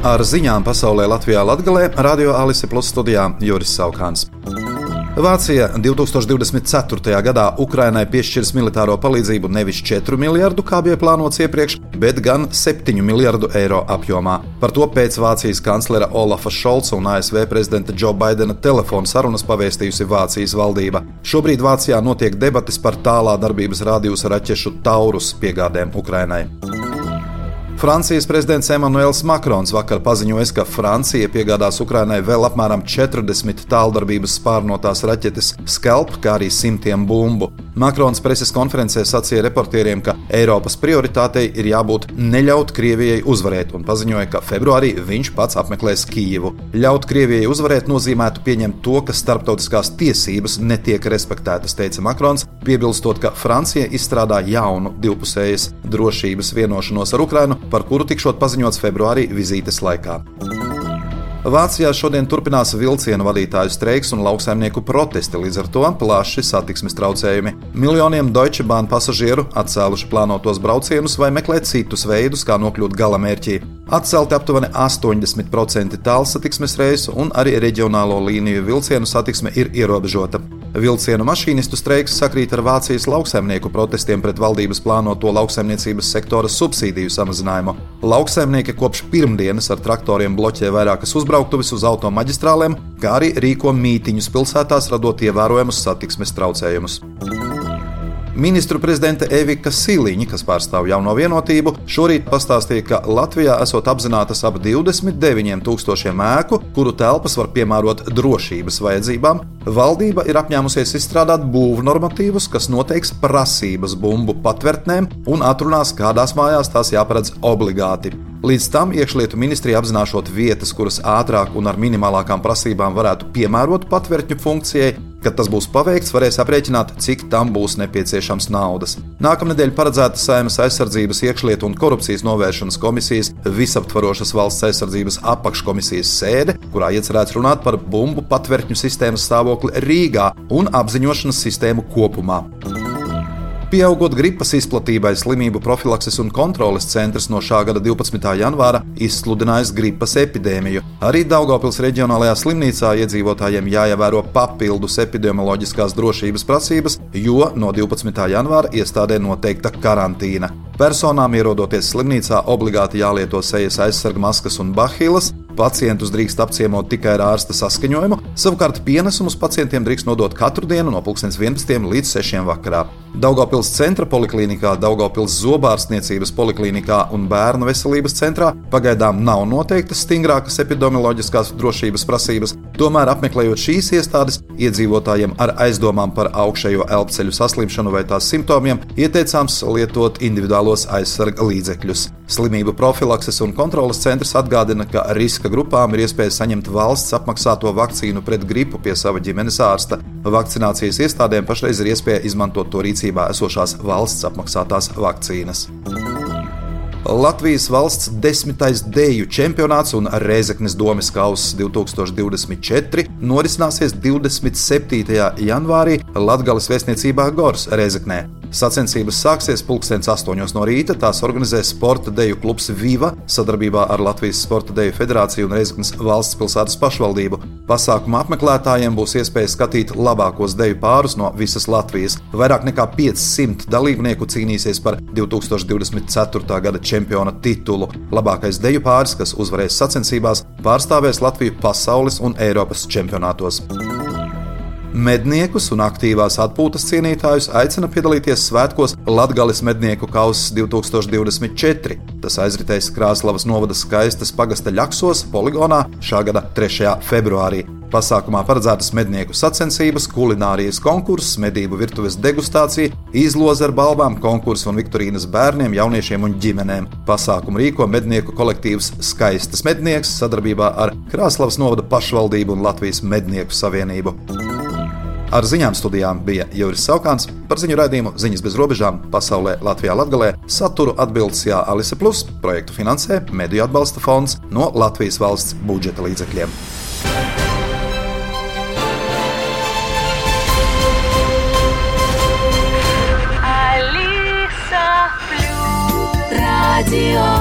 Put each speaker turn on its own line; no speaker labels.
Ar ziņām pasaulē Latvijā Latgalē Radio Alise Plus studijā Juris Saukāns. Vācija 2024. gadā Ukrainai piešķirs militāro palīdzību nevis 4 miljardu, kā bija plānots iepriekš, bet gan 7 miljardu eiro apjomā. Par to pēc Vācijas kanclera Olafa Šolca un ASV prezidenta Džo Baidena telefona sarunas pavēstījusi Vācijas valdība. Šobrīd Vācijā notiek debatas par tālā darbības rādījusa raķešu Taurus piegādēm Ukrainai. Francijas prezidents Emmanuels Makrons vakar paziņoja, ka Francija piegādās Ukrainai vēl apmēram 40 tāldarbības spārnotās raķetes Skelp, kā arī simtiem bumbu. Makrons preses konferencē sacīja reportieriem, ka Eiropas prioritātei ir jābūt neļaut Krievijai uzvarēt, un paziņoja, ka februārī viņš pats apmeklēs Kijivu. Ļaut Krievijai uzvarēt nozīmētu pieņemt to, ka starptautiskās tiesības netiek respektētas, teica Makrons, piebilstot, ka Francija izstrādā jaunu divpusējas drošības vienošanos ar Ukrainu par kuru tikšot paziņots februārī vizītes laikā. Vācijā šodien turpinās vilcienu vadītāju streiks un lauksaimnieku protesti, līdz ar to plaši satiksmes traucējumi. Miljoniem Deutsche Bahn pasažieru atcēluši plānotos braucienus vai meklē citus veidus, kā nokļūt galamērķī. Atcelti aptuveni 80% tālsatiksmes reisu, un arī reģionālo līniju vilcienu satiksme ir ierobežota. Vilcienu mašīnistu streiks sakrīt ar Vācijas lauksaimnieku protestiem pret valdības plānoto lauksaimniecības sektora subsīdiju samazinājumu. Lauksaimnieki kopš pirmdienas ar traktoriem bloķē vairākas uzbrauktuves uz automaģistrālēm, kā arī rīko mītiņus pilsētās, radot ievērojamus satiksmes traucējumus. Ministru prezidente Evika Siliņa, kas pārstāv jauno vienotību, šorīt pastāstīja, ka Latvijā esot apzinātas ap 29 tūkstošiem ēku, kuru telpas var piemērot drošības vajadzībām. Valdība ir apņēmusies izstrādāt būvnormatīvus, kas noteiks prasības bumbu patvērtnēm un atrunās, kādās mājās tās jāparedz obligāti. Līdz tam iekšlietu ministrija apzināšot vietas, kuras ātrāk un ar minimālākām prasībām varētu piemērot patvērtņu funkcijai, kad tas būs paveikts, varēs aprēķināt, cik tam būs nepieciešams naudas. Nākamnedēļ paredzēta Saimas aizsardzības, iekšlietu un korupcijas novēršanas komisijas visaptvarošas valsts aizsardzības apakškomisijas sēde, kurā iecerēts runāt par bumbu patvērtņu sistēmas stāvokli Rīgā un apziņošanas sistēmu kopumā. Pieaugot gripas izplatībai, slimību profilakses un kontroles centrs no šā gada 12. janvāra izsludinājis gripas epidēmiju. Arī Daugopils reģionālajā slimnīcā iedzīvotājiem jāievēro papildus epidemioloģiskās drošības prasības, jo no 12. janvāra iestādē noteikta karantīna. Personām ierodoties slimnīcā obligāti jālieto sejas aizsarga maskas un bahilas, Pacientus drīkst apciemot tikai ar ārsta saskaņojumu, savukārt pienesumus pacientiem drīkst nodot katru dienu no 11. līdz 6. vakarā. Daugopils centra poliklinikā, Daugopils zobārstniecības poliklinikā un bērnu veselības centrā pagaidām nav noteiktas stingrākas epidemioloģiskās drošības prasības, tomēr apmeklējot šīs iestādes, iedzīvotājiem ar aizdomām par augšējo elpceļu saslimšanu vai tās simptomiem ieteicāms lietot individuālos aizsarga līdzekļus. Slimību profilakses un kontrolas centrs atgādina, ka riska grupām ir iespēja saņemt valsts apmaksāto vakcīnu pret gripu pie sava ģimenes ārsta. Vakcinācijas iestādēm pašreiz ir iespēja izmantot to rīcībā esošās valsts apmaksātās vakcīnas. Latvijas valsts desmitais deju čempionāts un Reizeknas domes kausa 2024 norisināsies 27. janvārī Latvijas vēstniecībā Gors Reizeknē. Sacensības sāksies pulkstenis 8 no rīta. Tās organizēs Sporta deju klubs Viva sadarbībā ar Latvijas Sporta deju federāciju un Reizeknas valsts pilsētas pašvaldību. Pasākuma apmeklētājiem būs iespēja skatīt labākos deju pārus no visas Latvijas. Vairāk nekā 500 dalībnieku cīnīsies par 2024. gada čempiona titulu. Labākais deju pāris, kas uzvarēs sacensībās, pārstāvēs Latviju pasaules un Eiropas čempionātos. Medniekus un aktīvās atpūtas cienītājus aicina piedalīties svētkos Latvijas mednieku kausa 2024. Tas aizritēs Krāslavas novada skaistas pagasta ļaksos poligonā šā gada 3. februārī. Pasākumā paredzētas mednieku sacensības, kulinārijas konkurss, medību virtuves degustācija, izloze ar balvām, konkurss un viktorīnas bērniem, jauniešiem un ģimenēm. Pasākumu rīko mednieku kolektīvs Skaistas mednieks sadarbībā ar Krāslavas novada pašvaldību un Latvijas mednieku savienību. Ar ziņām studijām bija Juris Saukāns, par ziņu raidījumu Ziņas bez robežām pasaulē Latvijā Latgalē saturu atbildes Jā Alise Plus projektu finansē Mediju atbalsta fonds no Latvijas valsts budžeta līdzekļiem.
Radio